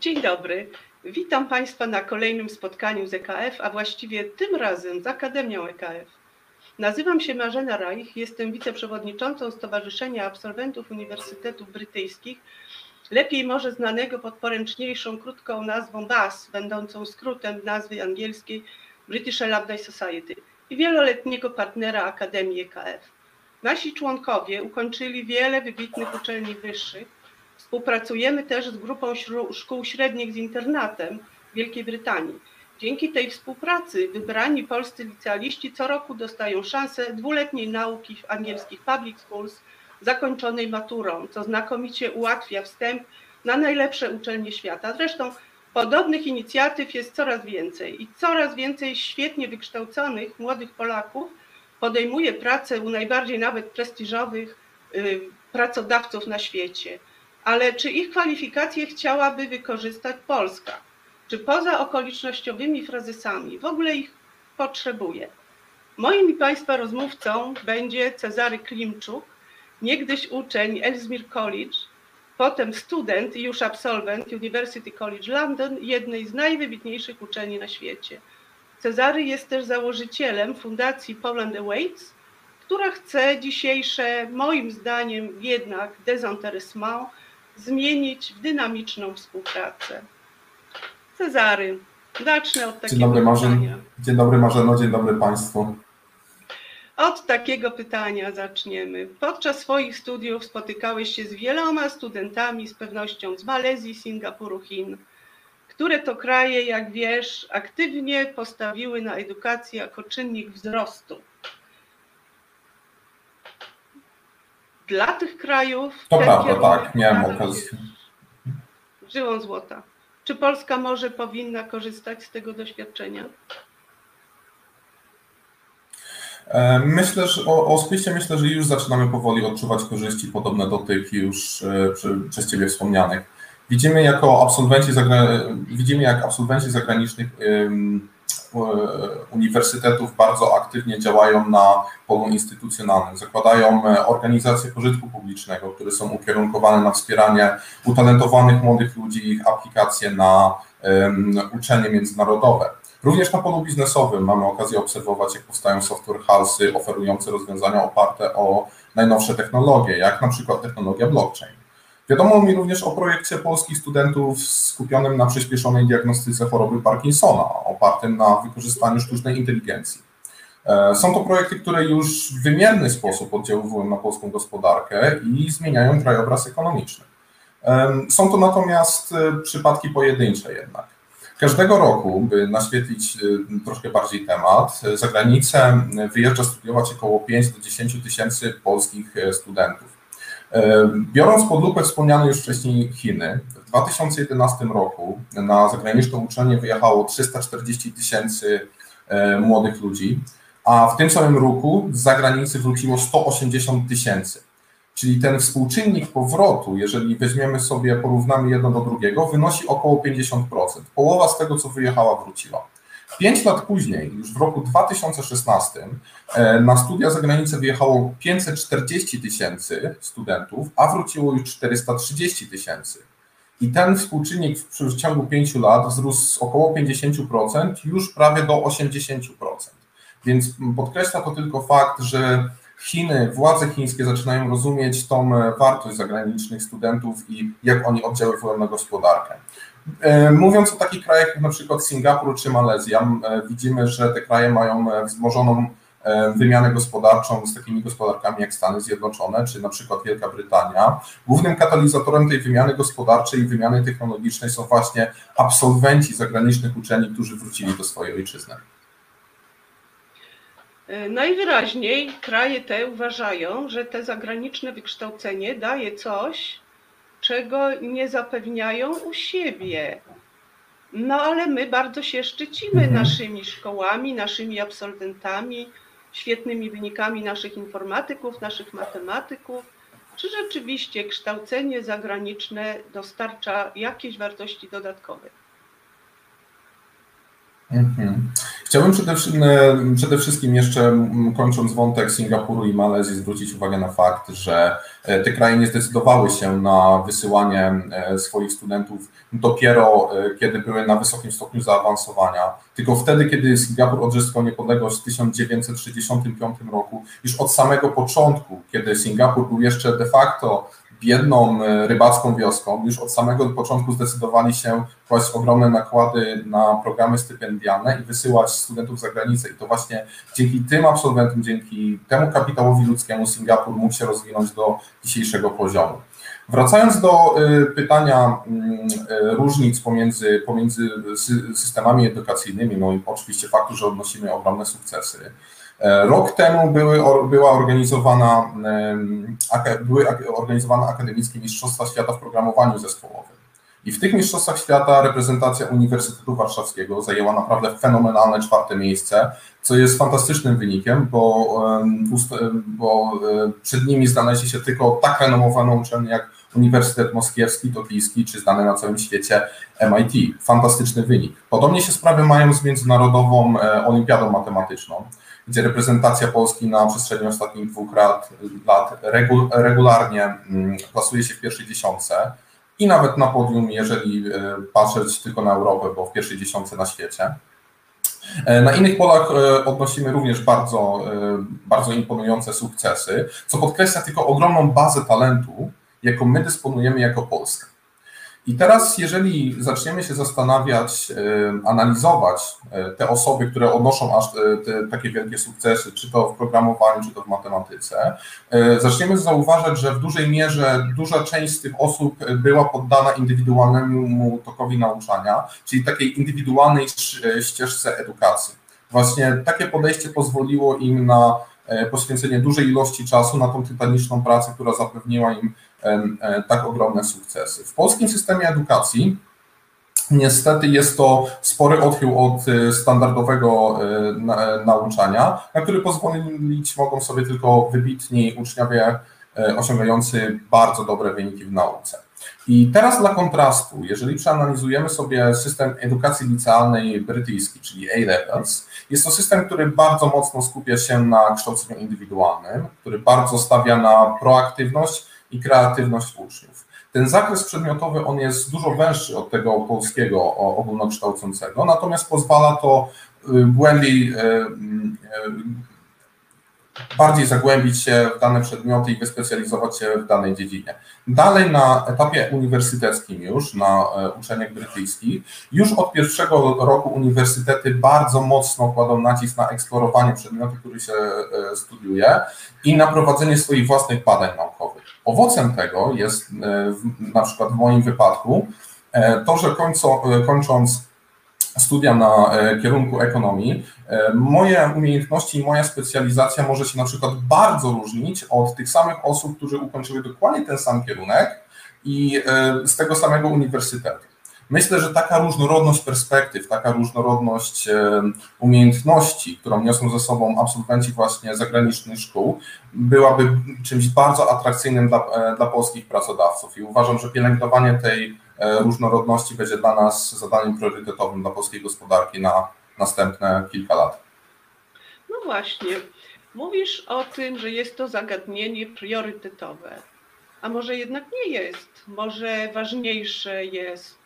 Dzień dobry. Witam Państwa na kolejnym spotkaniu z EKF, a właściwie tym razem z Akademią EKF. Nazywam się Marzena Reich, jestem wiceprzewodniczącą Stowarzyszenia Absolwentów Uniwersytetów Brytyjskich, lepiej może znanego pod poręczniejszą krótką nazwą BAS, będącą skrótem nazwy angielskiej British Alumni Society i wieloletniego partnera Akademii EKF. Nasi członkowie ukończyli wiele wybitnych uczelni wyższych, Współpracujemy też z grupą szkół średnich z internatem w Wielkiej Brytanii. Dzięki tej współpracy wybrani polscy licealiści co roku dostają szansę dwuletniej nauki w angielskich public schools zakończonej maturą, co znakomicie ułatwia wstęp na najlepsze uczelnie świata. Zresztą podobnych inicjatyw jest coraz więcej i coraz więcej świetnie wykształconych młodych Polaków podejmuje pracę u najbardziej nawet prestiżowych y, pracodawców na świecie ale czy ich kwalifikacje chciałaby wykorzystać Polska? Czy poza okolicznościowymi frazesami w ogóle ich potrzebuje? Moim i Państwa rozmówcą będzie Cezary Klimczuk, niegdyś uczeń Ellesmere College, potem student i już absolwent University College London, jednej z najwybitniejszych uczelni na świecie. Cezary jest też założycielem Fundacji Poland Awaits, która chce dzisiejsze, moim zdaniem jednak, desinteressement zmienić w dynamiczną współpracę. Cezary, zacznę od takiego dzień dobry, pytania. Dzień dobry Marzeno, dzień dobry Państwu. Od takiego pytania zaczniemy. Podczas swoich studiów spotykałeś się z wieloma studentami, z pewnością z Malezji, Singapuru, Chin, które to kraje, jak wiesz, aktywnie postawiły na edukację jako czynnik wzrostu. dla tych krajów. To prawda, tak, miałem okazję. Żyłą złota. Czy Polska może, powinna korzystać z tego doświadczenia? E, myślę, że o, o Spiście myślę, że już zaczynamy powoli odczuwać korzyści podobne do tych już e, przez Ciebie wspomnianych. Widzimy jako absolwenci, widzimy jak absolwenci zagranicznych uniwersytetów bardzo aktywnie działają na polu instytucjonalnym. Zakładają e, organizacje pożytku publicznego, które są ukierunkowane na wspieranie utalentowanych młodych ludzi i ich aplikacje na uczelnie międzynarodowe. Również na polu biznesowym mamy okazję obserwować, jak powstają software house'y oferujące rozwiązania oparte o najnowsze technologie, jak na przykład technologia blockchain. Wiadomo mi również o projekcie polskich studentów skupionym na przyspieszonej diagnostyce choroby Parkinsona, opartym na wykorzystaniu sztucznej inteligencji. E, są to projekty, które już w wymierny sposób oddziaływują na polską gospodarkę i zmieniają krajobraz ekonomiczny. E, są to natomiast e, przypadki pojedyncze jednak. Każdego roku, by naświetlić troszkę bardziej temat, za granicę wyjeżdża studiować około 5 do 10 tysięcy polskich studentów. Biorąc pod lupę wspomniane już wcześniej Chiny, w 2011 roku na zagraniczną uczelnię wyjechało 340 tysięcy e, młodych ludzi, a w tym samym roku z zagranicy wróciło 180 tysięcy. Czyli ten współczynnik powrotu, jeżeli weźmiemy sobie, porównamy jedno do drugiego, wynosi około 50%. Połowa z tego, co wyjechała, wróciła. Pięć lat później, już w roku 2016, e, na studia za granicę wyjechało 540 tysięcy studentów, a wróciło już 430 tysięcy. I ten współczynnik w ciągu pięciu lat wzrósł z około 50% już prawie do 80%. Więc podkreśla to tylko fakt, że Chiny, władze chińskie zaczynają rozumieć tą e, wartość zagranicznych studentów i jak oni oddziaływują na gospodarkę. E, mówiąc o takich krajach jak na przykład Singapur czy Malezja, e, widzimy, że te kraje mają e, wzmożoną wymianę gospodarczą z takimi gospodarkami jak Stany Zjednoczone czy na przykład Wielka Brytania. Głównym katalizatorem tej wymiany gospodarczej i wymiany technologicznej są właśnie absolwenci zagranicznych uczelni, którzy wrócili do swojej ojczyzny. Najwyraźniej kraje te uważają, że te zagraniczne wykształcenie daje coś, czego nie zapewniają u siebie. No ale my bardzo się szczycimy mhm. naszymi szkołami, naszymi absolwentami, świetnymi wynikami naszych informatyków, naszych matematyków. Czy rzeczywiście kształcenie zagraniczne dostarcza jakieś wartości dodatkowe? Mhm. Chciałbym przede, przede wszystkim jeszcze kończąc wątek Singapuru i Malezji zwrócić uwagę na fakt, że e, te kraje nie zdecydowały się na wysyłanie e, swoich studentów dopiero e, kiedy były na wysokim stopniu zaawansowania, tylko wtedy, kiedy Singapur odzyskał niepodległość w 1965 roku, już od samego początku, kiedy Singapur był jeszcze de facto biedną e, rybacką wioską, już od samego początku zdecydowali się kłaść ogromne nakłady na programy stypendialne i wysyłać studentów za granicę. I to właśnie dzięki tym absolwentom, dzięki temu kapitałowi ludzkiemu Singapur mógł się rozwinąć do dzisiejszego poziomu. Wracając do e, pytania mm, e, różnic pomiędzy, pomiędzy systemami edukacyjnymi, no i oczywiście faktu, że odnosimy ogromne sukcesy. E, rok temu były, była organizowana, były organizowane akademickie Mistrzostwa Świata w programowaniu zespołowym. I w tych Mistrzostwach Świata reprezentacja Uniwersytetu Warszawskiego zajęła naprawdę fenomenalne czwarte miejsce, co jest fantastycznym wynikiem, bo, bo przed nimi znaleźli się tylko tak renomowane uczelnie jak Uniwersytet Moskiewski, Tokijski czy znane na całym świecie MIT. Fantastyczny wynik. Podobnie się sprawy mają z Międzynarodową e, Olimpiadą Matematyczną gdzie reprezentacja Polski na przestrzeni ostatnich dwóch lat, lat regularnie mm, plasuje się w pierwszej dziesiątce i nawet na podium, jeżeli e, patrzeć tylko na Europę, bo w pierwszej dziesiątce na świecie. E, na innych polach e, odnosimy również bardzo, bardzo imponujące sukcesy, co podkreśla tylko ogromną bazę talentu, jaką my dysponujemy jako Polska. I teraz, jeżeli zaczniemy się zastanawiać, e, analizować e, te osoby, które odnoszą aż e, te, takie wielkie sukcesy, czy to w programowaniu, czy to w matematyce, zaczniemy zauważać, że w dużej mierze duża część z tych osób była poddana indywidualnemu tokowi nauczania, czyli takiej indywidualnej ścieżce edukacji. Właśnie takie podejście pozwoliło im na poświęcenie dużej ilości czasu na tą tytaniczną pracę, która zapewniła im E, tak ogromne sukcesy. W polskim systemie edukacji Niestety jest to spory odchył od e, standardowego e, nauczania, na który pozwolić mogą sobie tylko wybitni uczniowie osiągający bardzo dobre wyniki w nauce. I teraz dla kontrastu, jeżeli przeanalizujemy sobie system edukacji licealnej brytyjski, czyli A-Levels, jest to system, który bardzo mocno skupia się na kształceniu indywidualnym, który bardzo stawia na proaktywność i kreatywność uczniów. Ten zakres przedmiotowy on jest dużo węższy od tego polskiego ogólnokształcącego, natomiast pozwala to y, głębiej, y, y, bardziej zagłębić się w dane przedmioty i wyspecjalizować się w danej dziedzinie. Dalej na etapie uniwersyteckim już, na uczelniach brytyjskich, już od pierwszego roku uniwersytety bardzo mocno kładą nacisk na eksplorowanie przedmiotu, który się studiuje i na prowadzenie swoich własnych badań naukowych. Owocem tego jest e, na przykład w moim wypadku e, to, że końco, e, kończąc studia na kierunku ekonomii, moje umiejętności i moja specjalizacja może się na przykład bardzo różnić od tych samych osób, którzy ukończyły dokładnie ten sam kierunek i z tego samego uniwersytetu. Myślę, że taka różnorodność perspektyw, taka różnorodność umiejętności, którą niosą ze sobą absolwenci właśnie zagranicznych szkół, byłaby czymś bardzo atrakcyjnym dla, e, dla polskich pracodawców. I uważam, że pielęgnowanie tej e, różnorodności będzie dla nas zadaniem priorytetowym dla polskiej gospodarki na następne kilka lat. No właśnie. Mówisz o tym, że jest to zagadnienie priorytetowe. A może jednak nie jest? Może ważniejsze jest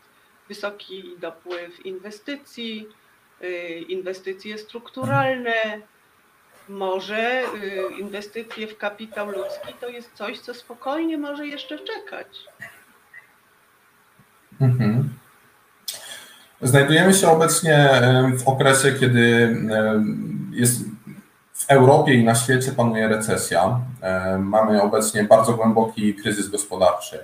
wysoki dopływ inwestycji, y, inwestycje strukturalne, może y, inwestycje w kapitał ludzki to jest coś, co spokojnie może jeszcze czekać. Mhm. Znajdujemy się obecnie w okresie, kiedy jest w Europie i na świecie panuje recesja. Mamy obecnie bardzo głęboki kryzys gospodarczy.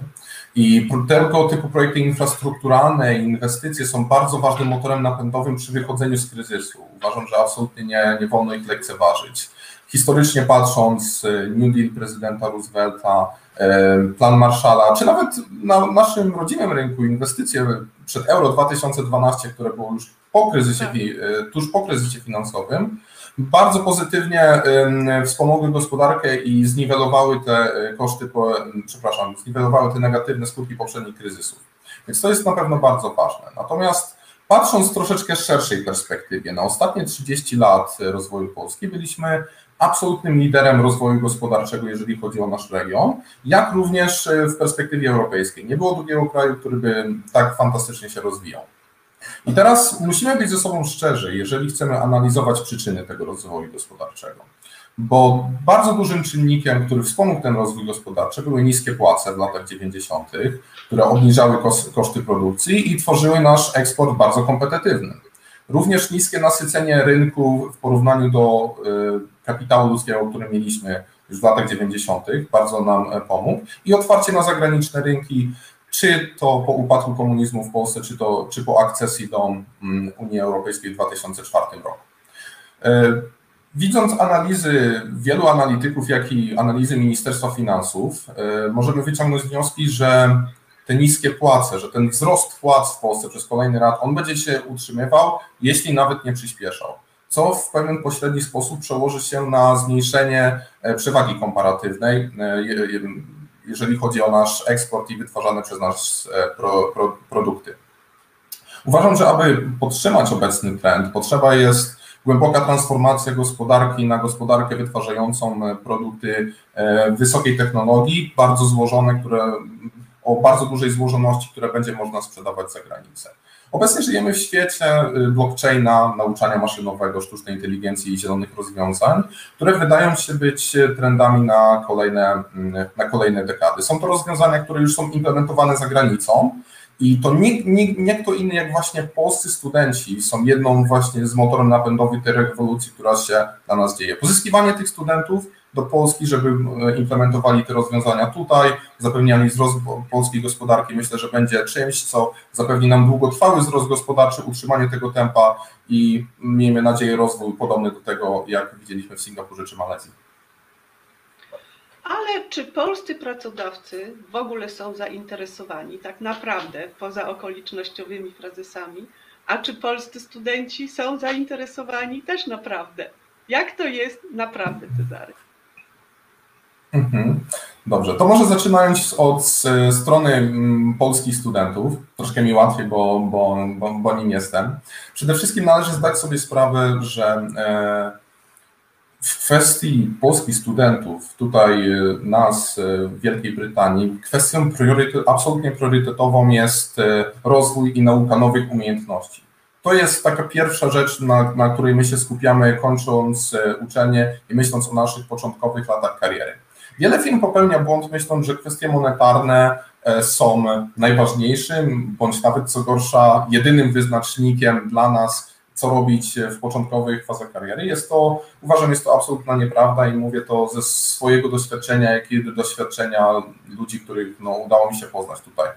I tego typu projekty infrastrukturalne i inwestycje są bardzo ważnym motorem napędowym przy wychodzeniu z kryzysu. Uważam, że absolutnie nie, nie wolno ich lekceważyć. Historycznie patrząc, New Deal prezydenta Roosevelta, plan Marshalla, czy nawet na naszym rodzimym rynku inwestycje przed Euro 2012, które było już po kryzysie, tak. tuż po kryzysie finansowym, bardzo pozytywnie wspomogły gospodarkę i zniwelowały te e, koszty, przepraszam, zniwelowały te negatywne skutki poprzednich kryzysów. Więc to jest na pewno bardzo ważne. Natomiast Patrząc troszeczkę szerszej perspektywie, na ostatnie 30 lat rozwoju Polski byliśmy absolutnym liderem rozwoju gospodarczego, jeżeli chodzi o nasz region, jak również w perspektywie europejskiej. Nie było drugiego kraju, który by tak fantastycznie się rozwijał. I teraz musimy być ze sobą szczerzy, jeżeli chcemy analizować przyczyny tego rozwoju gospodarczego. Bo bardzo dużym czynnikiem, który wspomógł ten rozwój gospodarczy, były niskie płace w latach 90., które obniżały koszty produkcji i tworzyły nasz eksport bardzo kompetywny. Również niskie nasycenie rynku w porównaniu do y, kapitału ludzkiego, który mieliśmy już w latach 90., bardzo nam e, pomógł, i otwarcie na zagraniczne rynki, czy to po upadku komunizmu w Polsce, czy, to, czy po akcesji do mm, Unii Europejskiej w 2004 roku. E, widząc analizy wielu analityków, jak i analizy Ministerstwa Finansów, e, możemy wyciągnąć wnioski, że te niskie płace, że ten wzrost płac w Polsce przez kolejny rok, on będzie się utrzymywał, jeśli nawet nie przyspieszał, co w pewien pośredni sposób przełoży się na zmniejszenie e, przewagi komparatywnej jeżeli chodzi o nasz eksport i wytwarzane przez nas e, pro, pro, produkty. Uważam, że aby podtrzymać obecny trend, potrzeba jest głęboka transformacja gospodarki na gospodarkę wytwarzającą e, produkty e, wysokiej technologii, bardzo złożone, które o bardzo dużej złożoności, które będzie można sprzedawać za granicę. Obecnie żyjemy w świecie y, blockchaina, nauczania maszynowego, sztucznej inteligencji i zielonych rozwiązań, które wydają się być trendami na kolejne, mm, na kolejne dekady. Są to rozwiązania, które już są implementowane za granicą. I to nie, nie, nie kto inny jak właśnie polscy studenci są jedną właśnie z motorem napędowym tej rewolucji, która się dla nas dzieje. Pozyskiwanie tych studentów do Polski, żeby e, implementowali te rozwiązania tutaj, zapewniali wzrost polskiej gospodarki. Myślę, że będzie czymś, co zapewni nam długotrwały wzrost gospodarczy, utrzymanie tego tempa i miejmy nadzieję rozwój podobny do tego, jak widzieliśmy w Singapurze czy Malezji. Ale czy polscy pracodawcy w ogóle są zainteresowani tak naprawdę, poza okolicznościowymi frazesami, a czy polscy studenci są zainteresowani też naprawdę? Jak to jest naprawdę, Cezary? Mhm. Dobrze, to może zaczynając od strony mm, polskich studentów, troszkę mi łatwiej, bo, bo, bo, bo nim jestem. Przede wszystkim należy zdać sobie sprawę, że e, w kwestii polskich studentów, tutaj e, nas e, w Wielkiej Brytanii, kwestią priorytet, absolutnie priorytetową jest rozwój i nauka nowych umiejętności. To jest taka pierwsza rzecz, na, na której my się skupiamy, kończąc uczenie i myśląc o naszych początkowych latach kariery. Wiele firm popełnia błąd, myśląc, że kwestie monetarne e, są najważniejszym, bądź nawet co gorsza, jedynym wyznacznikiem dla nas, co robić w początkowych fazach kariery. Jest to, uważam, jest to absolutna nieprawda i mówię to ze swojego doświadczenia, jak i doświadczenia ludzi, których no, udało mi się poznać tutaj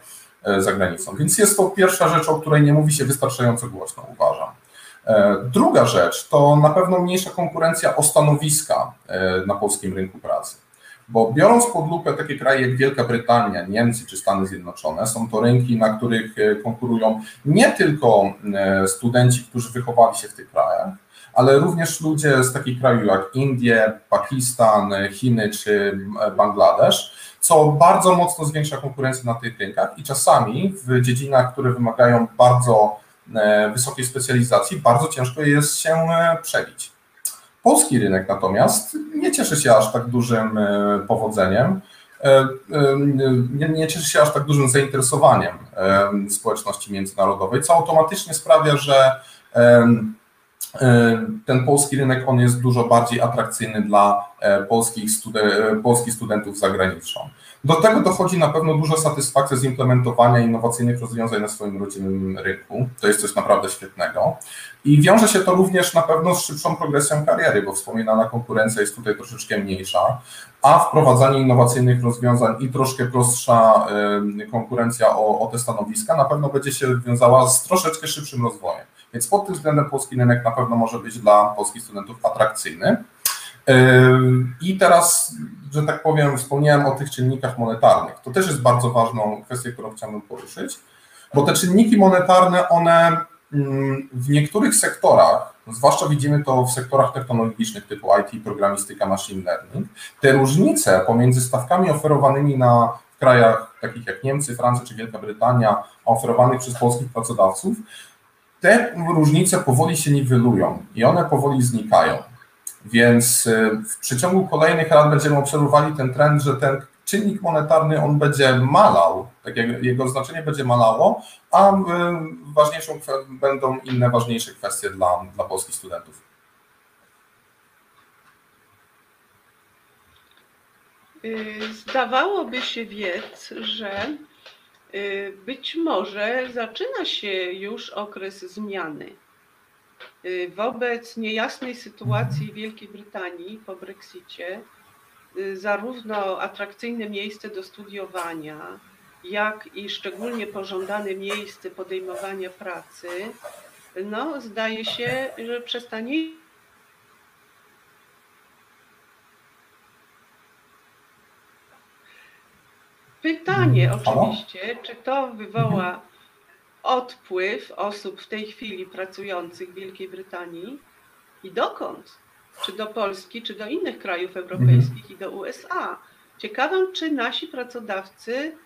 e, za granicą. Więc jest to pierwsza rzecz, o której nie mówi się wystarczająco głośno, uważam. E, druga rzecz to na pewno mniejsza konkurencja o stanowiska na polskim rynku pracy. Bo biorąc pod lupę takie kraje jak Wielka Brytania, Niemcy czy Stany Zjednoczone, są to rynki, na których e, konkurują nie tylko e, studenci, którzy wychowali się w tych krajach, ale również ludzie z takich krajów jak Indie, Pakistan, Chiny czy e, Bangladesz, co bardzo mocno zwiększa konkurencję na tych rynkach i czasami w dziedzinach, które wymagają bardzo wysokiej specjalizacji, bardzo ciężko jest się przebić. Polski rynek natomiast nie cieszy się aż tak dużym e, powodzeniem, e, e, nie, nie cieszy się aż tak dużym zainteresowaniem społeczności międzynarodowej, co automatycznie sprawia, że ten polski rynek on jest dużo bardziej atrakcyjny dla polskich, studen polskich studentów za granicą. Do tego dochodzi na pewno duża satysfakcja z implementowania innowacyjnych rozwiązań na swoim rodzinnym rynku. To jest coś naprawdę świetnego. I wiąże się to również na pewno z szybszą progresją kariery, bo wspominana konkurencja jest tutaj troszeczkę mniejsza, a wprowadzanie innowacyjnych rozwiązań i troszkę prostsza konkurencja o, o te stanowiska na pewno będzie się wiązała z troszeczkę szybszym rozwojem. Więc pod tym względem polski rynek na pewno może być dla polskich studentów atrakcyjny. I teraz, że tak powiem, wspomniałem o tych czynnikach monetarnych. To też jest bardzo ważną kwestią, którą chciałbym poruszyć, bo te czynniki monetarne, one mm, w niektórych sektorach, zwłaszcza widzimy to w sektorach technologicznych typu IT, programistyka, machine learning, te różnice pomiędzy stawkami oferowanymi na w krajach takich jak Niemcy, Francja czy Wielka Brytania, oferowanych przez polskich pracodawców, te różnice powoli się niwelują i one powoli znikają. Więc w przeciągu kolejnych lat będziemy obserwowali ten trend, że ten czynnik monetarny on będzie malał, tak jego znaczenie będzie malało, a ważniejszą będą inne ważniejsze kwestie dla, dla polskich studentów. Y, zdawałoby się więc, że y, być może zaczyna się już okres zmiany. Y, wobec niejasnej sytuacji Wielkiej Brytanii po Brexicie, zarówno atrakcyjne miejsce do studiowania, jak i szczególnie pożądane miejsce podejmowania pracy, no, zdaje się, że przestanie Pytanie oczywiście, czy to wywoła. Odpływ osób w tej chwili pracujących w Wielkiej Brytanii i dokąd? Czy do Polski, czy do innych krajów europejskich i do USA? Ciekawam, czy nasi pracodawcy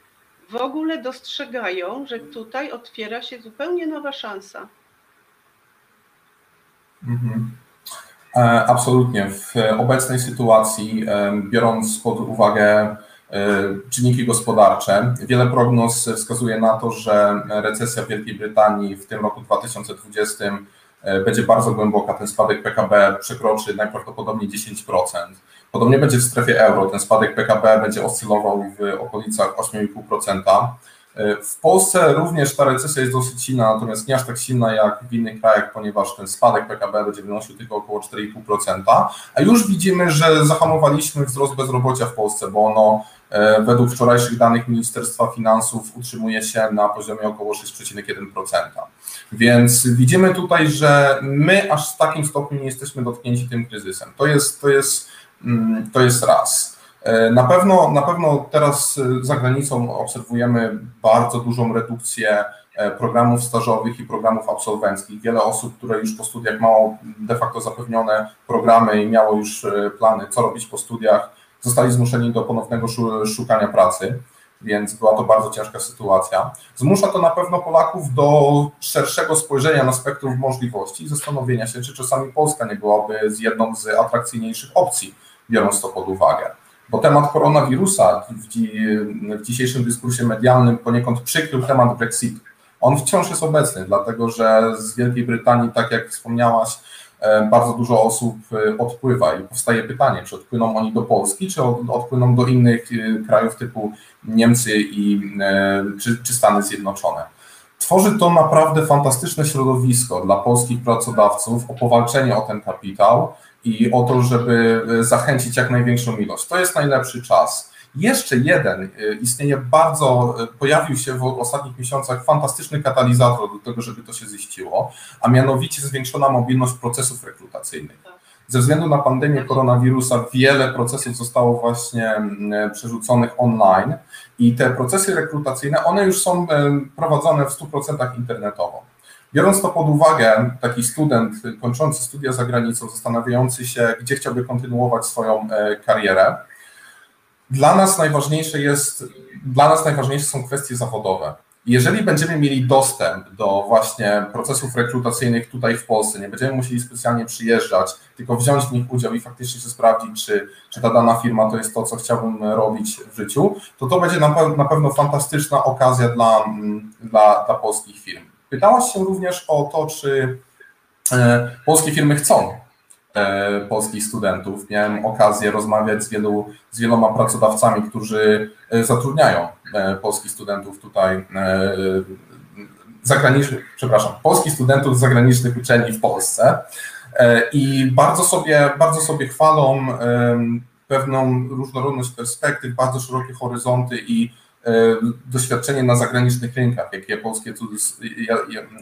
w ogóle dostrzegają, że tutaj otwiera się zupełnie nowa szansa. Mhm. E, absolutnie. W obecnej sytuacji, biorąc pod uwagę E, czynniki gospodarcze. Wiele prognoz wskazuje na to, że recesja w Wielkiej Brytanii w tym roku 2020 e, będzie bardzo głęboka. Ten spadek PKB przekroczy najprawdopodobniej 10%. Podobnie będzie w strefie euro. Ten spadek PKB będzie oscylował w okolicach 8,5%. E, w Polsce również ta recesja jest dosyć silna, natomiast nie aż tak silna jak w innych krajach, ponieważ ten spadek PKB będzie wynosił tylko około 4,5%, a już widzimy, że zahamowaliśmy wzrost bezrobocia w Polsce, bo ono E, według wczorajszych danych Ministerstwa Finansów utrzymuje się na poziomie około 6,1%. Więc widzimy tutaj, że my aż w takim stopniu nie jesteśmy dotknięci tym kryzysem. To jest, to jest, mm, to jest raz. E, na pewno, na pewno teraz za granicą obserwujemy bardzo dużą redukcję e, programów stażowych i programów absolwenckich. Wiele osób, które już po studiach mało de facto zapewnione programy i miało już plany, co robić po studiach, zostali zmuszeni do ponownego szukania pracy, więc była to bardzo ciężka sytuacja. Zmusza to na pewno Polaków do szerszego spojrzenia na spektrum możliwości i zastanowienia się, czy czasami Polska nie byłaby z jedną z atrakcyjniejszych opcji, biorąc to pod uwagę. Bo temat koronawirusa w, dzi w dzisiejszym dyskursie medialnym poniekąd przykrył temat Brexitu. On wciąż jest obecny, dlatego że z Wielkiej Brytanii, tak jak wspomniałaś, bardzo dużo osób e, odpływa i powstaje pytanie, czy odpłyną oni do Polski, czy odpłyną do innych e, krajów typu Niemcy i, czy, czy Stany Zjednoczone. Tworzy to naprawdę fantastyczne środowisko dla polskich pracodawców o powalczenie o ten kapitał i o to, żeby zachęcić jak największą ilość. To jest najlepszy czas. Jeszcze jeden y, istnieje bardzo, y, pojawił się w ostatnich miesiącach fantastyczny katalizator do tego, żeby to się ziściło, a mianowicie zwiększona mobilność procesów rekrutacyjnych. Ze względu na pandemię koronawirusa wiele procesów zostało właśnie przerzuconych online i te procesy rekrutacyjne, one już są y, prowadzone w 100% internetowo. Biorąc to pod uwagę, taki student kończący studia za granicą, zastanawiający się, gdzie chciałby kontynuować swoją karierę, dla nas najważniejsze jest, dla nas najważniejsze są kwestie zawodowe. Jeżeli będziemy mieli dostęp do właśnie procesów rekrutacyjnych tutaj w Polsce, nie będziemy musieli specjalnie przyjeżdżać, tylko wziąć w nich udział i faktycznie się sprawdzić, czy, czy ta dana firma to jest to, co chciałbym robić w życiu, to to będzie na, pe na pewno fantastyczna okazja dla, dla, dla polskich firm. Pytałaś się również o to, czy e, polskie firmy chcą polskich studentów. Miałem okazję rozmawiać z, wielu, z wieloma pracodawcami, którzy e, zatrudniają e, polskich studentów tutaj zagranicznych, przepraszam, polskich studentów z zagranicznych uczelni w Polsce i bardzo sobie, bardzo sobie chwalą pewną różnorodność perspektyw, bardzo szerokie horyzonty i doświadczenie na zagranicznych rynkach, jakie polskie,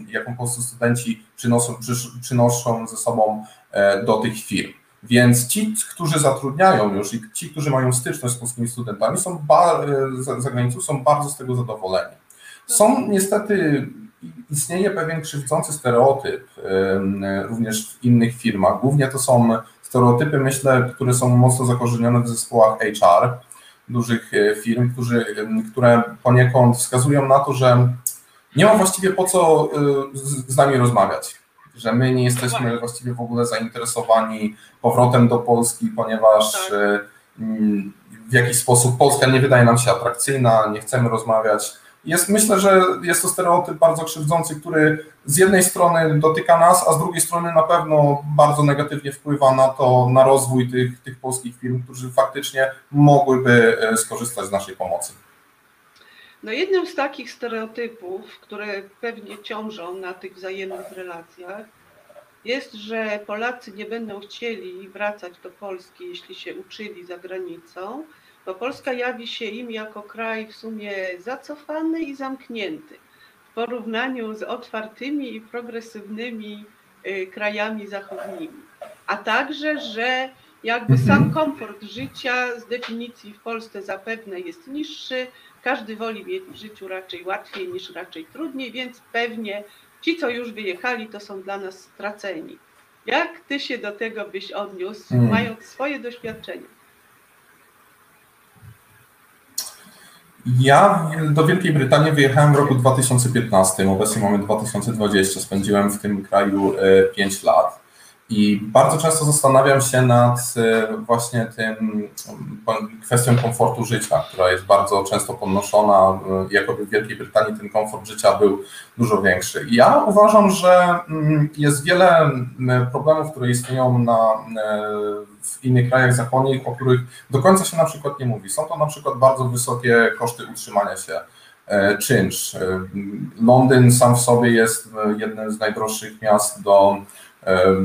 jaką polscy studenci przynoszą, przynoszą ze sobą E, do tych firm. Więc ci, którzy zatrudniają już i ci, którzy mają styczność z polskimi studentami, są e, za, za granicą, są bardzo z tego zadowoleni. Są niestety, istnieje pewien krzywdzący stereotyp również w innych firmach. Głównie to są stereotypy, myślę, które są mocno zakorzenione w zespołach HR dużych e, firm, którzy, które poniekąd wskazują na to, że nie ma właściwie po co z nami rozmawiać. Że my nie jesteśmy właściwie w ogóle zainteresowani powrotem do Polski, ponieważ tak. mm, w jakiś sposób Polska nie wydaje nam się atrakcyjna, nie chcemy rozmawiać. Jest, myślę, że jest to stereotyp bardzo krzywdzący, który z jednej strony dotyka nas, a z drugiej strony na pewno bardzo negatywnie wpływa na to, na rozwój tych, tych polskich firm, którzy faktycznie mogłyby e, skorzystać z naszej pomocy. No jednym z takich stereotypów, które pewnie ciążą na tych wzajemnych relacjach, jest, że Polacy nie będą chcieli wracać do Polski, jeśli się uczyli za granicą, bo Polska jawi się im jako kraj w sumie zacofany i zamknięty w porównaniu z otwartymi i progresywnymi y, krajami zachodnimi. A także, że jakby sam mhm. komfort życia z definicji w Polsce zapewne jest niższy, każdy woli mieć w życiu raczej łatwiej niż raczej trudniej, więc pewnie ci, co już wyjechali, to są dla nas straceni. Jak ty się do tego byś odniósł, hmm. mając swoje doświadczenia? Ja do Wielkiej Brytanii wyjechałem w roku 2015, obecnie mamy 2020, spędziłem w tym kraju 5 e, lat. I bardzo często zastanawiam się nad e, właśnie tym kwestią komfortu życia, która jest bardzo często podnoszona, e, jakoby w Wielkiej Brytanii ten komfort życia był dużo większy. I ja uważam, że mm, jest wiele problemów, które istnieją na, e, w innych krajach zachodnich, o których do końca się na przykład nie mówi. Są to na przykład bardzo wysokie koszty utrzymania się czynsz. Londyn sam w sobie jest jednym z najdroższych miast do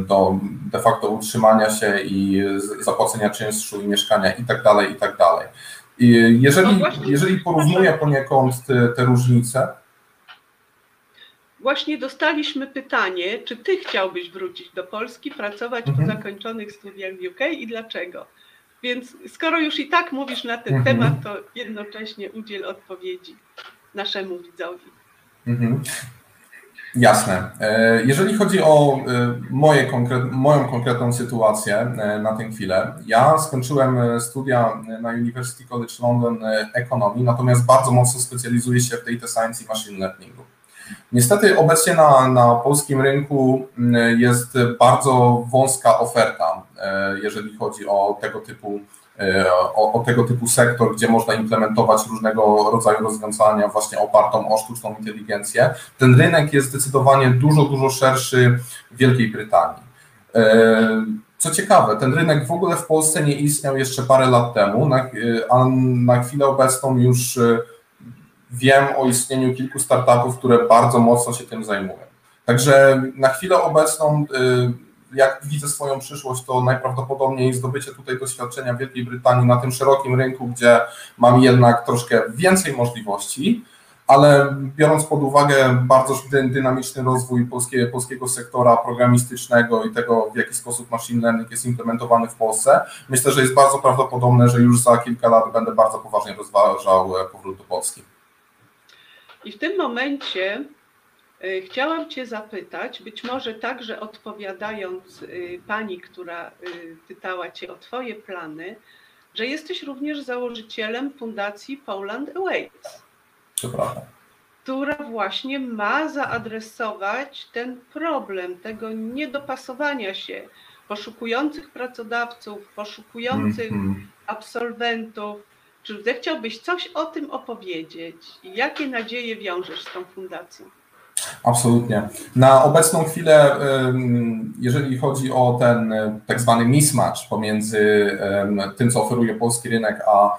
do de facto utrzymania się i zapłacenia czynszu i mieszkania i tak dalej, i tak dalej. I jeżeli, no jeżeli porównuję poniekąd te, te różnice, Właśnie dostaliśmy pytanie, czy ty chciałbyś wrócić do Polski, pracować mhm. po zakończonych studiach w UK i dlaczego? Więc skoro już i tak mówisz na ten mhm. temat, to jednocześnie udziel odpowiedzi naszemu widzowi. Mhm. Jasne. E, jeżeli chodzi o e, moje moją konkretną sytuację e, na tę chwilę, ja skończyłem studia na University College London Economy, natomiast bardzo mocno specjalizuję się w data science i machine learningu. Niestety obecnie na, na polskim rynku jest bardzo wąska oferta, jeżeli chodzi o tego typu o, o, tego typu sektor, gdzie można implementować różnego rodzaju rozwiązania właśnie opartą o sztuczną inteligencję. Ten rynek jest zdecydowanie dużo, dużo szerszy w Wielkiej Brytanii. E, co ciekawe, ten rynek w ogóle w Polsce nie istniał jeszcze parę lat temu, a na chwilę obecną już e, wiem o istnieniu kilku startupów, które bardzo mocno się tym zajmują. Także na chwilę obecną jak widzę swoją przyszłość, to najprawdopodobniej zdobycie tutaj doświadczenia w Wielkiej Brytanii na tym szerokim rynku, gdzie mam jednak troszkę więcej możliwości, ale biorąc pod uwagę bardzo dynamiczny rozwój polskie, polskiego sektora programistycznego i tego, w jaki sposób machine learning jest implementowany w Polsce, myślę, że jest bardzo prawdopodobne, że już za kilka lat będę bardzo poważnie rozważał powrót do Polski. I w tym momencie E, chciałam Cię zapytać, być może także odpowiadając e, pani, która e, pytała Cię o Twoje plany, że jesteś również założycielem Fundacji Poland Awaits. To prawda. Która właśnie ma zaadresować ten problem tego niedopasowania się poszukujących pracodawców, poszukujących mm -hmm. absolwentów. Czy zechciałbyś coś o tym opowiedzieć? Jakie nadzieje wiążesz z tą fundacją? Absolutnie. Na obecną chwilę, jeżeli chodzi o ten tak zwany mismatch pomiędzy tym, co oferuje polski rynek, a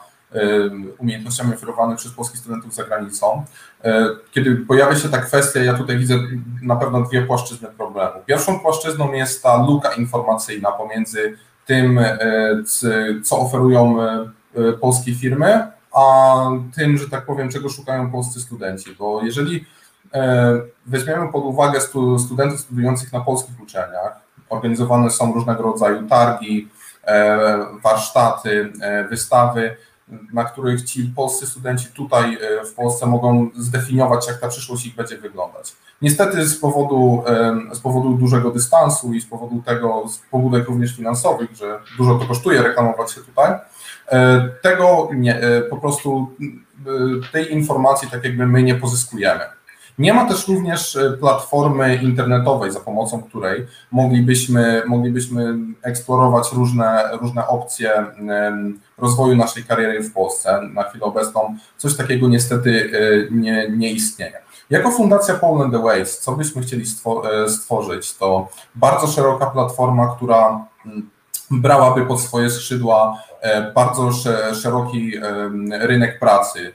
umiejętnościami oferowanych przez polskich studentów za granicą. E, kiedy pojawia się ta kwestia, ja tutaj widzę na pewno dwie płaszczyzny problemu. Pierwszą płaszczyzną jest ta luka informacyjna pomiędzy tym, e, co oferują polskie firmy, a tym, że tak powiem, czego szukają polscy studenci. Bo jeżeli weźmiemy pod uwagę studentów studiujących na polskich uczelniach, organizowane są różnego rodzaju targi, e, warsztaty, e, wystawy, na których ci polscy studenci tutaj w Polsce mogą zdefiniować, jak ta przyszłość ich będzie wyglądać. Niestety z powodu, z powodu dużego dystansu i z powodu tego, z pobudek również finansowych, że dużo to kosztuje reklamować się tutaj, tego nie, po prostu tej informacji tak jakby my nie pozyskujemy. Nie ma też również platformy internetowej, za pomocą której moglibyśmy, moglibyśmy eksplorować różne, różne opcje rozwoju naszej kariery w Polsce. Na chwilę obecną coś takiego niestety nie, nie istnieje. Jako Fundacja Poland the Ways, co byśmy chcieli stworzyć, to bardzo szeroka platforma, która brałaby pod swoje skrzydła e, bardzo szeroki rynek pracy.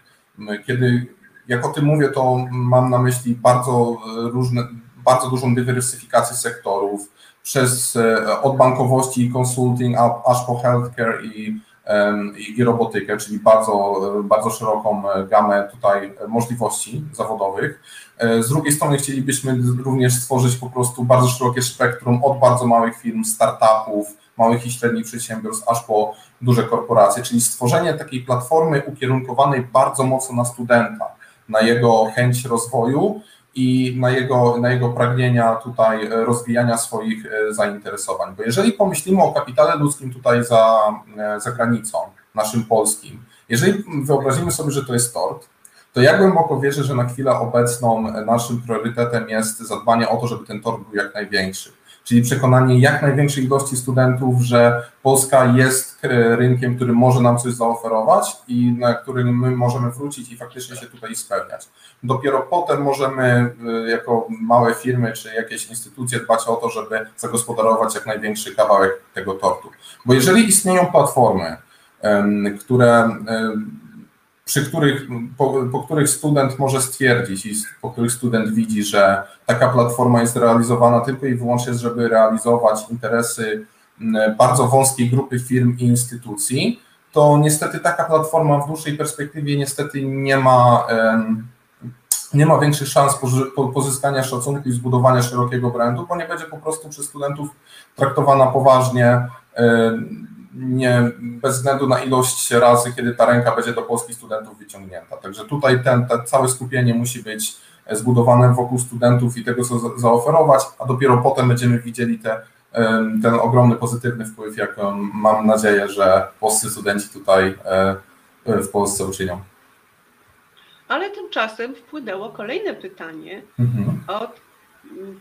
Kiedy jak o tym mówię, to mam na myśli bardzo różne, bardzo dużą dywersyfikację sektorów, przez e, od bankowości i consulting, aż po healthcare i, i, i robotykę, czyli bardzo, bardzo szeroką gamę tutaj możliwości zawodowych. E, z drugiej strony chcielibyśmy również stworzyć po prostu bardzo szerokie spektrum od bardzo małych firm, startupów, małych i średnich przedsiębiorstw, aż po duże korporacje, czyli stworzenie takiej platformy ukierunkowanej bardzo mocno na studenta, na jego chęć rozwoju i na jego, na jego pragnienia tutaj rozwijania swoich e, zainteresowań. Bo jeżeli pomyślimy o kapitale ludzkim tutaj za, e, za granicą, naszym polskim, jeżeli wyobrazimy sobie, że to jest tort, to ja głęboko wierzę, że na chwilę obecną naszym priorytetem jest zadbanie o to, żeby ten tort był jak największy czyli przekonanie jak największej ilości studentów, że Polska jest e, rynkiem, który może nam coś zaoferować i na którym my możemy wrócić i faktycznie się tutaj spełniać. Dopiero potem możemy e, jako małe firmy czy jakieś instytucje dbać o to, żeby zagospodarować jak największy kawałek tego tortu. Bo jeżeli istnieją platformy, które przy których, po, po, których student może stwierdzić i po których student widzi, że taka platforma jest realizowana tylko i wyłącznie, żeby realizować interesy bardzo wąskiej grupy firm i instytucji, to niestety taka platforma w dłuższej perspektywie niestety nie ma, nie ma większych szans pozyskania szacunku i zbudowania szerokiego brandu, bo nie będzie po prostu przez studentów traktowana poważnie nie, bez względu na ilość razy, kiedy ta ręka będzie do polskich studentów wyciągnięta. Także tutaj ten, ten całe skupienie musi być zbudowane wokół studentów i tego, co zaoferować, a dopiero potem będziemy widzieli te, ten ogromny pozytywny wpływ, jak mam nadzieję, że polscy studenci tutaj e, w Polsce uczynią. Ale tymczasem wpłynęło kolejne pytanie mhm. od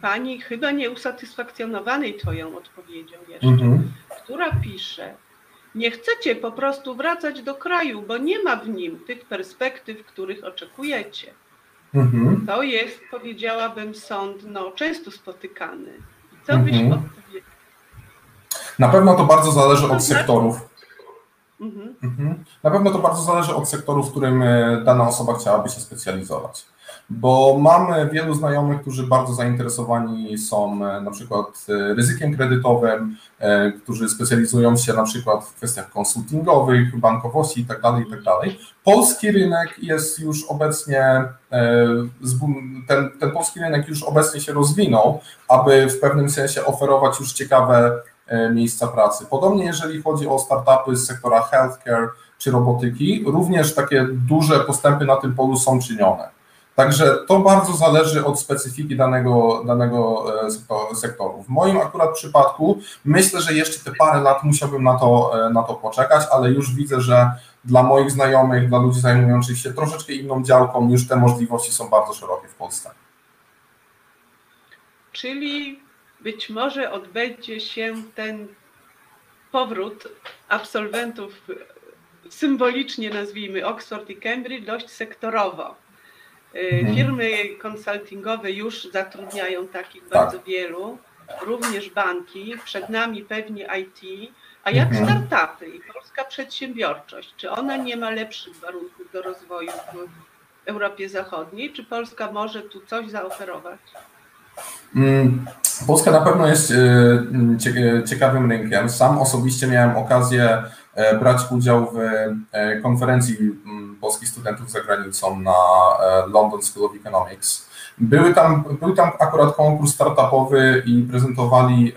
pani chyba nieusatysfakcjonowanej Twoją odpowiedzią jeszcze, mhm. która pisze, nie chcecie po prostu wracać do kraju, bo nie ma w nim tych perspektyw, których oczekujecie. Mhm. To jest, powiedziałabym, sąd no, często spotykany. I co mhm. byś odpowiedział? Na pewno to bardzo zależy od sektorów. Mhm. mhm. Na pewno to bardzo zależy od sektoru, w którym e, dana osoba chciałaby się specjalizować bo mamy wielu znajomych, którzy bardzo zainteresowani są e, na przykład e, ryzykiem kredytowym, e, którzy specjalizują się na przykład w kwestiach konsultingowych, bankowości itd. Tak itd. Tak polski rynek jest już obecnie, ten, ten polski rynek już obecnie się rozwinął, aby w pewnym sensie oferować już ciekawe miejsca pracy. Podobnie jeżeli chodzi o startupy z sektora healthcare czy robotyki, również takie duże postępy na tym polu są czynione. Także to bardzo zależy od specyfiki danego, danego e, sektoru. W moim akurat przypadku myślę, że jeszcze te parę lat musiałbym na to, e, na to poczekać, ale już widzę, że dla moich znajomych, dla ludzi zajmujących się troszeczkę inną działką, już te możliwości są bardzo szerokie w Polsce. Czyli być może odbędzie się ten powrót absolwentów, symbolicznie nazwijmy Oxford i Cambridge, dość sektorowo. Firmy konsultingowe już zatrudniają takich tak. bardzo wielu, również banki, przed nami pewnie IT, a jak mhm. startupy i polska przedsiębiorczość, czy ona nie ma lepszych warunków do rozwoju w Europie Zachodniej, czy Polska może tu coś zaoferować? Mm, Polska na pewno jest y, y, ciekawym rynkiem. Sam osobiście miałem okazję brać udział w e, konferencji mm, polskich studentów za granicą na e, London School of Economics. Były tam, był tam akurat konkurs startupowy i prezentowali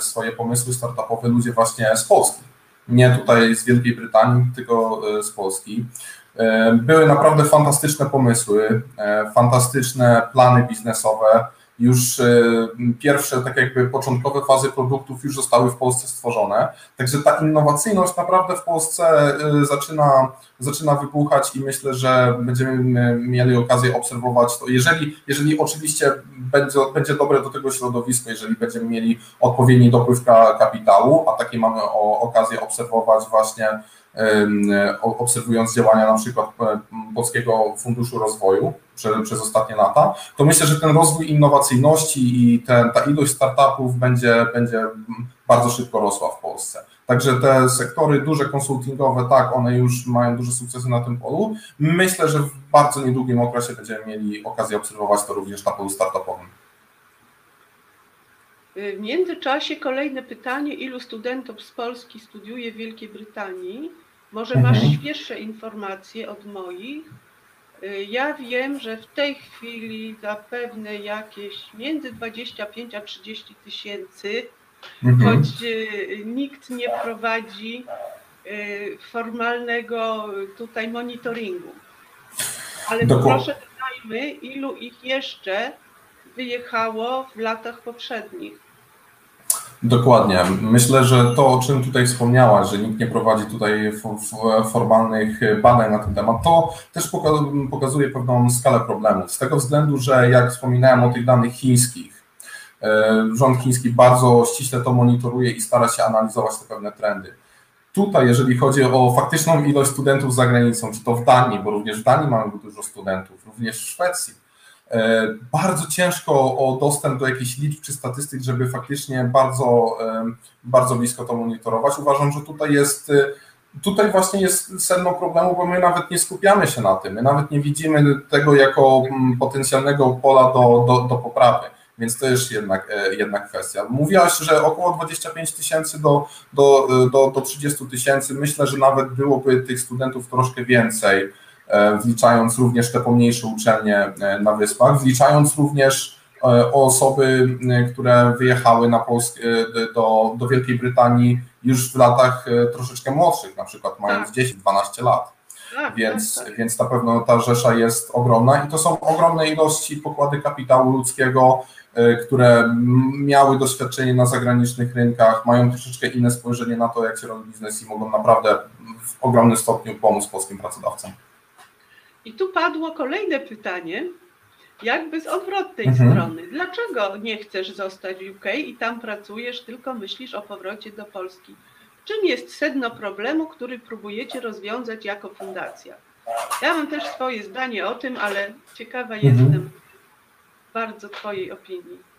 swoje pomysły startupowe ludzie właśnie z Polski. Nie tutaj z Wielkiej Brytanii, tylko z Polski. Były naprawdę fantastyczne pomysły, fantastyczne plany biznesowe, już e, pierwsze, tak jakby początkowe fazy produktów już zostały w Polsce stworzone. Także ta innowacyjność naprawdę w Polsce e, zaczyna, zaczyna wybuchać i myślę, że będziemy mieli okazję obserwować to. Jeżeli, jeżeli oczywiście będzie, będzie dobre do tego środowisko, jeżeli będziemy mieli odpowiedni dopływ kapitału, a takie mamy okazję obserwować właśnie obserwując działania na przykład e, Polskiego Funduszu Rozwoju przez, przez ostatnie lata, to myślę, że ten rozwój innowacyjności i ten, ta ilość startupów będzie, będzie bardzo szybko rosła w Polsce. Także te sektory duże konsultingowe, tak, one już mają duże sukcesy na tym polu. Myślę, że w bardzo niedługim okresie będziemy mieli okazję obserwować to również na polu startupowym. W międzyczasie kolejne pytanie, ilu studentów z Polski studiuje w Wielkiej Brytanii? Może masz mhm. świeższe informacje od moich. Y, ja wiem, że w tej chwili zapewne jakieś między 25 a 30 tysięcy, mhm. choć y, nikt nie prowadzi y, formalnego tutaj monitoringu. Ale proszę dodajmy, ilu ich jeszcze wyjechało w latach poprzednich. Dokładnie. Myślę, że to, o czym tutaj wspomniałaś, że nikt nie prowadzi tutaj formalnych badań na ten temat, to też pokazuje pewną skalę problemu. Z tego względu, że jak wspominałem o tych danych chińskich, e, rząd chiński bardzo ściśle to monitoruje i stara się analizować te pewne trendy. Tutaj, jeżeli chodzi o faktyczną ilość studentów za granicą, czy to w Danii, bo również w Danii mamy dużo studentów, również w Szwecji, E, bardzo ciężko o dostęp do jakichś liczb czy statystyk, żeby faktycznie bardzo, bardzo blisko to monitorować. Uważam, że tutaj jest e, tutaj właśnie jest sedno problemu, bo my nawet nie skupiamy się na tym, my nawet nie widzimy tego jako mm, potencjalnego pola do, do, do poprawy. Więc to jest jednak e, jedna kwestia. Mówiłaś, że około 25 tysięcy do, do, do, do 30 tysięcy. Myślę, że nawet byłoby tych studentów troszkę więcej E, wliczając również te pomniejsze uczelnie e, na wyspach, wliczając również e, osoby, które wyjechały na Polskę, do, do Wielkiej Brytanii już w latach troszeczkę młodszych, na przykład mając tak. 10-12 lat. Tak, więc, tak, tak. więc na pewno ta rzesza jest ogromna i to są ogromne ilości pokłady kapitału ludzkiego, które miały doświadczenie na zagranicznych rynkach, mają troszeczkę inne spojrzenie na to, jak się robi biznes i mogą naprawdę w ogromnym stopniu pomóc polskim pracodawcom. I tu padło kolejne pytanie, jakby z odwrotnej mhm. strony. Dlaczego nie chcesz zostać w UK i tam pracujesz, tylko myślisz o powrocie do Polski? Czym jest sedno problemu, który próbujecie rozwiązać jako fundacja? Ja mam też swoje zdanie o tym, ale ciekawa mhm. jestem bardzo Twojej opinii.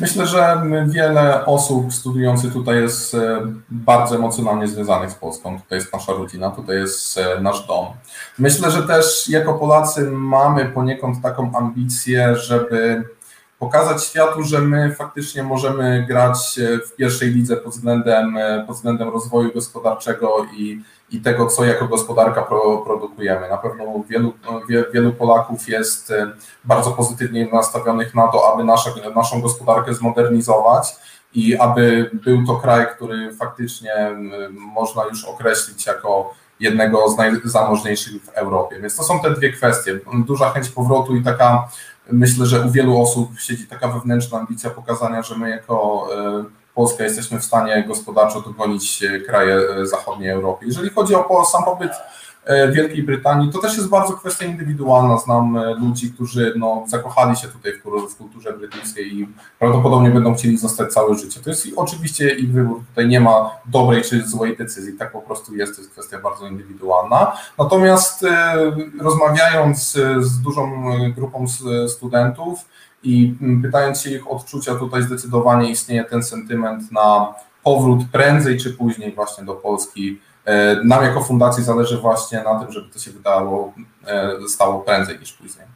Myślę, że wiele osób studiujących tutaj jest e, bardzo emocjonalnie związanych z Polską. Tutaj jest nasza rodzina, tutaj jest e, nasz dom. Myślę, że też jako Polacy mamy poniekąd taką ambicję, żeby pokazać światu, że my faktycznie możemy grać e, w pierwszej lidze pod względem, pod względem rozwoju gospodarczego i i tego, co jako gospodarka pro, produkujemy. Na pewno wielu, wie, wielu Polaków jest e, bardzo pozytywnie nastawionych na to, aby nasze, naszą gospodarkę zmodernizować i aby był to kraj, który faktycznie można już określić jako jednego z najzamożniejszych w Europie. Więc to są te dwie kwestie. Duża chęć powrotu i taka, myślę, że u wielu osób siedzi taka wewnętrzna ambicja pokazania, że my jako e, Polska jesteśmy w stanie gospodarczo dogonić e, kraje e, zachodniej Europy. Jeżeli chodzi o sam pobyt Wielkiej Brytanii, to też jest bardzo kwestia indywidualna. Znam ludzi, którzy no, zakochali się tutaj w kulturze brytyjskiej i prawdopodobnie będą chcieli zostać całe życie. To jest oczywiście ich wybór, tutaj nie ma dobrej czy złej decyzji, tak po prostu jest, to jest kwestia bardzo indywidualna. Natomiast rozmawiając z dużą grupą studentów, i pytając się ich odczucia, tutaj zdecydowanie istnieje ten sentyment na powrót prędzej czy później właśnie do Polski. E, nam jako fundacji zależy właśnie na tym, żeby to się wydało, e, stało prędzej niż później.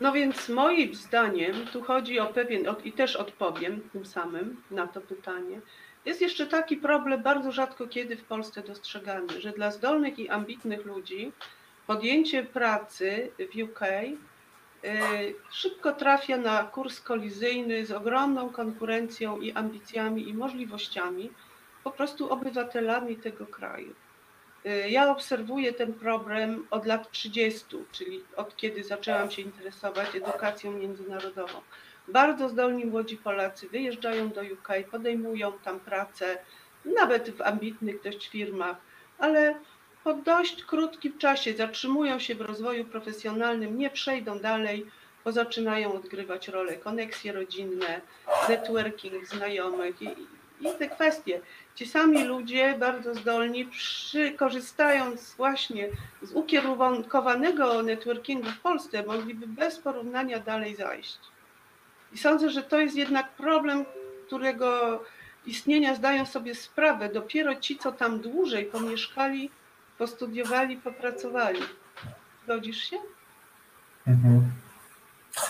No więc moim zdaniem tu chodzi o pewien, i też odpowiem tym samym na to pytanie. Jest jeszcze taki problem bardzo rzadko kiedy w Polsce dostrzegany, że dla zdolnych i ambitnych ludzi podjęcie pracy w UK szybko trafia na kurs kolizyjny z ogromną konkurencją i ambicjami i możliwościami, po prostu obywatelami tego kraju. Y, Ja obserwuję ten problem od lat 30, czyli od kiedy zaczęłam się interesować edukacją międzynarodową. Bardzo zdolni młodzi Polacy wyjeżdżają do UK, podejmują tam pracę, nawet w ambitnych dość firmach, ale po dość krótkim czasie zatrzymują się w rozwoju profesjonalnym, nie przejdą dalej, bo zaczynają odgrywać rolę koneksje rodzinne, networking znajomych i, i te kwestie. Ci sami ludzie, bardzo zdolni, przy, korzystając właśnie z ukierunkowanego networkingu w Polsce, mogliby bez porównania dalej zajść. I sądzę, że to jest jednak problem, którego istnienia zdają sobie sprawę dopiero ci, co tam dłużej pomieszkali, postudiowali, popracowali. Zgodzisz się? Mhm.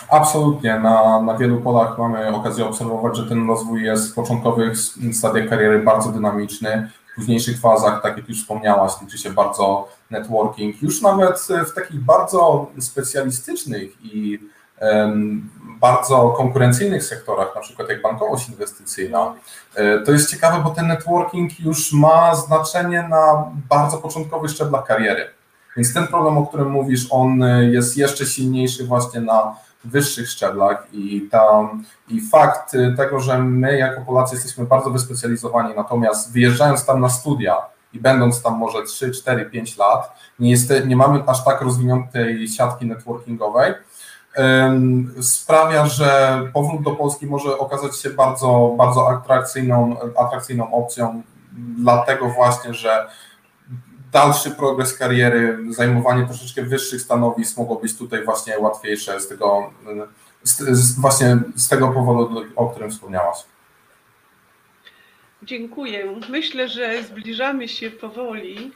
Absolutnie. Na, na wielu polach mamy okazję obserwować, że ten rozwój jest w początkowych stadiach kariery bardzo dynamiczny. W późniejszych fazach, tak jak już wspomniałaś, liczy się bardzo networking. Już nawet w takich bardzo specjalistycznych i bardzo konkurencyjnych sektorach, na przykład jak bankowość inwestycyjna. E, To jest ciekawe, bo ten networking już ma znaczenie na bardzo początkowych szczeblach kariery. Więc ten problem, o którym mówisz, on jest jeszcze silniejszy właśnie na wyższych szczeblach i, tam, i fakt tego, że my jako Polacy jesteśmy bardzo wyspecjalizowani, natomiast wyjeżdżając tam na studia i będąc tam może 3, 4, 5 lat, nie, jest, nie mamy aż tak rozwiniętej siatki networkingowej, sprawia, że powrót do Polski może okazać się bardzo, bardzo atrakcyjną, atrakcyjną opcją, dlatego właśnie, że dalszy progres kariery, zajmowanie troszeczkę wyższych stanowisk mogło być tutaj właśnie łatwiejsze z tego, z, z, właśnie z tego powodu, o którym wspomniałaś. Dziękuję. Myślę, że zbliżamy się powoli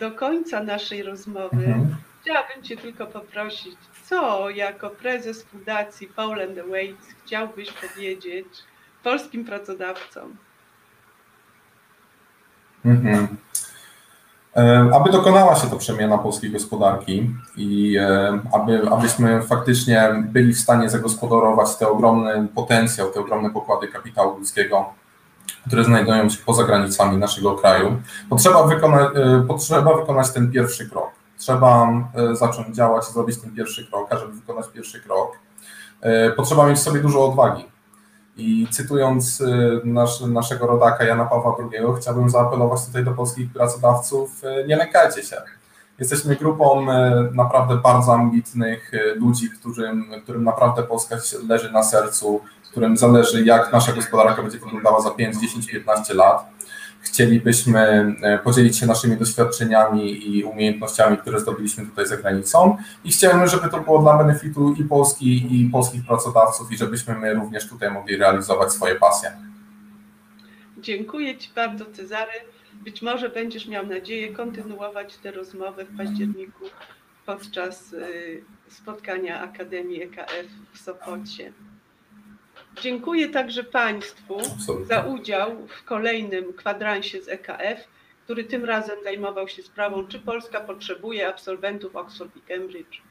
do końca naszej rozmowy. Mhm. Chciałabym Cię tylko poprosić, co jako prezes Fundacji Poland Awaits chciałbyś powiedzieć polskim pracodawcom? Mhm. E, Aby dokonała się to przemiana polskiej gospodarki i e, aby, abyśmy faktycznie byli w stanie zagospodarować ten ogromny potencjał, te ogromne pokłady kapitału ludzkiego, które znajdują się poza granicami naszego kraju, potrzeba, wykona, e, potrzeba wykonać ten pierwszy krok. Trzeba e, zacząć działać, zrobić ten pierwszy krok, a żeby wykonać pierwszy krok, e, potrzeba mieć w sobie dużo odwagi. I cytując y, nasz, naszego rodaka Jana Pawła II, chciałbym zaapelować tutaj do polskich pracodawców, nie lękajcie się. Jesteśmy grupą naprawdę bardzo ambitnych ludzi, którym, którym naprawdę Polska leży na sercu, którym zależy, jak nasza gospodarka będzie wyglądała za 5, 10, 15 lat. Chcielibyśmy y, podzielić się naszymi doświadczeniami i umiejętnościami, które zdobyliśmy tutaj za granicą i chciałem, żeby to było dla benefitu i Polski, i polskich pracodawców i żebyśmy my również tutaj mogli realizować swoje pasje. Dziękuję Ci bardzo, Cezary. Być może będziesz miał nadzieję kontynuować tę rozmowę w październiku podczas y, spotkania Akademii EKF w Sopocie. Dziękuję także Państwu Absolutnie. za udział w kolejnym kwadransie z EKF, który tym razem zajmował się sprawą, czy Polska potrzebuje absolwentów Oxford i Cambridge.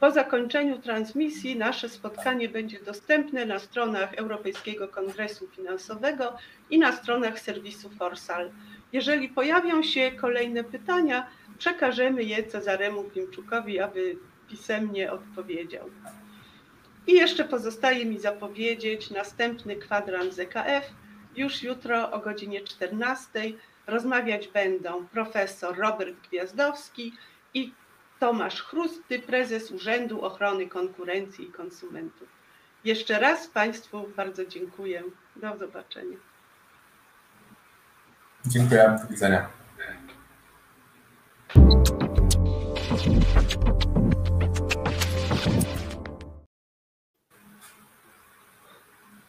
Po zakończeniu transmisji nasze spotkanie będzie dostępne na stronach Europejskiego Kongresu Finansowego i na stronach serwisu Forsal. Jeżeli pojawią się kolejne pytania, przekażemy je Cezaremu Klimczukowi, aby pisemnie odpowiedział. I jeszcze pozostaje mi zapowiedzieć następny kwadrans z EKF. Już jutro o godzinie 14 rozmawiać będą profesor Robert Gwiazdowski i Tomasz Chrusty, prezes Urzędu Ochrony Konkurencji i Konsumentów. Jeszcze raz Państwu bardzo dziękuję. Do zobaczenia. Dziękuję, do widzenia.